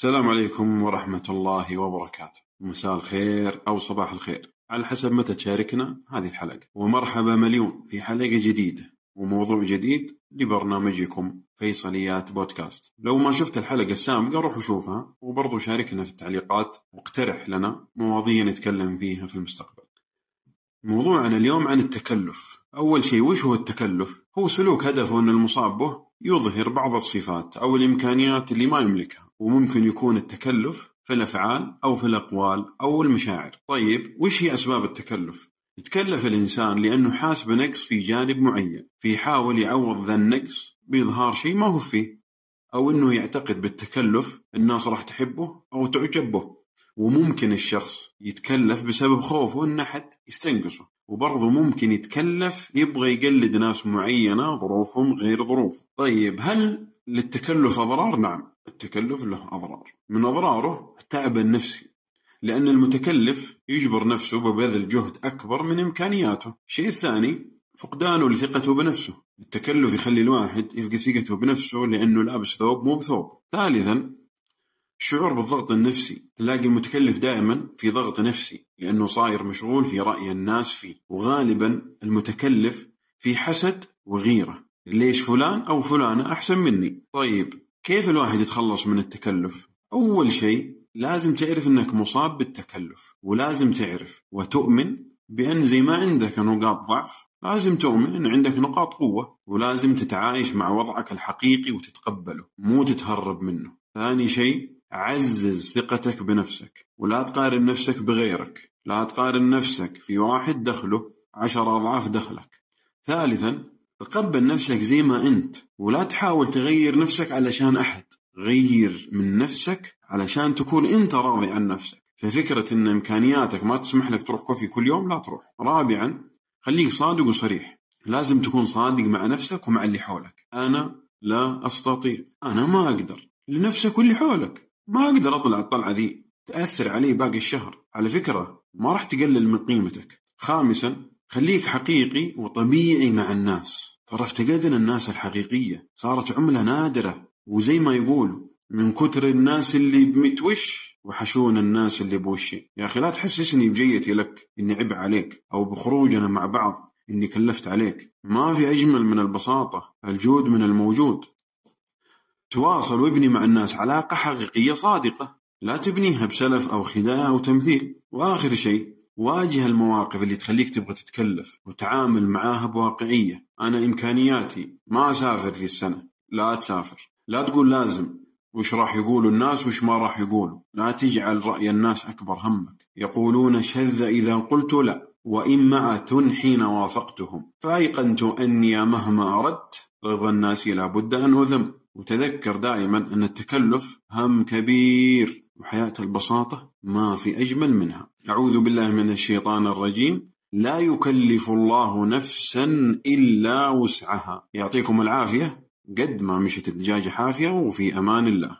السلام عليكم ورحمة الله وبركاته. مساء الخير أو صباح الخير. على حسب متى تشاركنا هذه الحلقة. ومرحبا مليون في حلقة جديدة وموضوع جديد لبرنامجكم فيصليات بودكاست. لو ما شفت الحلقة السابقة روح وشوفها وبرضو شاركنا في التعليقات واقترح لنا مواضيع نتكلم فيها في المستقبل. موضوعنا اليوم عن التكلف. أول شيء وش هو التكلف؟ هو سلوك هدفه أن المصاب به يظهر بعض الصفات أو الإمكانيات اللي ما يملكها وممكن يكون التكلف في الأفعال أو في الأقوال أو المشاعر طيب وش هي أسباب التكلف؟ يتكلف الإنسان لأنه حاس بنقص في جانب معين فيحاول يعوض ذا النقص بإظهار شيء ما هو فيه أو أنه يعتقد بالتكلف الناس راح تحبه أو تعجب به وممكن الشخص يتكلف بسبب خوفه ان احد يستنقصه. وبرضه ممكن يتكلف يبغى يقلد ناس معينة ظروفهم غير ظروفه. طيب هل للتكلف أضرار؟ نعم التكلف له أضرار. من أضراره التعب النفسي. لأن المتكلف يجبر نفسه ببذل جهد أكبر من إمكانياته. الشيء الثاني فقدانه لثقته بنفسه. التكلف يخلي الواحد يفقد ثقته بنفسه لأنه لابس ثوب مو بثوب. ثالثا الشعور بالضغط النفسي. تلاقي المتكلف دائما في ضغط نفسي لأنه صاير مشغول في رأي الناس فيه وغالبا المتكلف في حسد وغيرة. ليش فلان أو فلانة أحسن مني؟ طيب كيف الواحد يتخلص من التكلف؟ أول شيء لازم تعرف أنك مصاب بالتكلف ولازم تعرف وتؤمن بأن زي ما عندك نقاط ضعف لازم تؤمن أن عندك نقاط قوة ولازم تتعايش مع وضعك الحقيقي وتتقبله مو تتهرب منه. ثاني شيء عزز ثقتك بنفسك ولا تقارن نفسك بغيرك. لا تقارن نفسك في واحد دخله عشر أضعاف دخلك. ثالثا تقبل نفسك زي ما أنت ولا تحاول تغير نفسك علشان أحد. غير من نفسك علشان تكون أنت راضي عن نفسك. ففكرة أن إمكانياتك ما تسمح لك تروح كوفي كل يوم لا تروح. رابعا خليك صادق وصريح. لازم تكون صادق مع نفسك ومع اللي حولك. أنا لا أستطيع. أنا ما أقدر. لنفسك واللي حولك. ما أقدر أطلع الطلعة ذي. تأثر علي باقي الشهر. على فكرة ما راح تقلل من قيمتك. خامسا خليك حقيقي وطبيعي مع الناس. ترى افتقدنا الناس الحقيقية. صارت عملة نادرة. وزي ما يقولوا من كتر الناس اللي بمتوش وحشون الناس اللي بوشي. يا أخي لا تحسسني بجيتي لك إني عب عليك أو بخروجنا مع بعض إني كلفت عليك. ما في أجمل من البساطة. الجود من الموجود. تواصل وابني مع الناس علاقة حقيقية صادقة لا تبنيها بسلف أو خداع أو تمثيل. وآخر شيء واجه المواقف اللي تخليك تبغى تتكلف وتعامل معاها بواقعية. أنا إمكانياتي ما أسافر في السنة. لا تسافر. لا تقول لازم. وش راح يقولوا الناس وش ما راح يقولوا. لا تجعل رأي الناس أكبر همك. يقولون شذ إذا قلت لا وإن معت حين وافقتهم. فأيقنت أني مهما أردت رضا الناس لابد أن أذم. وتذكر دائما أن التكلف هم كبير وحياة البساطة ما في أجمل منها. أعوذ بالله من الشيطان الرجيم. لا يكلف الله نفسا إلا وسعها. يعطيكم العافية. قد ما مشت الدجاجة حافية وفي أمان الله.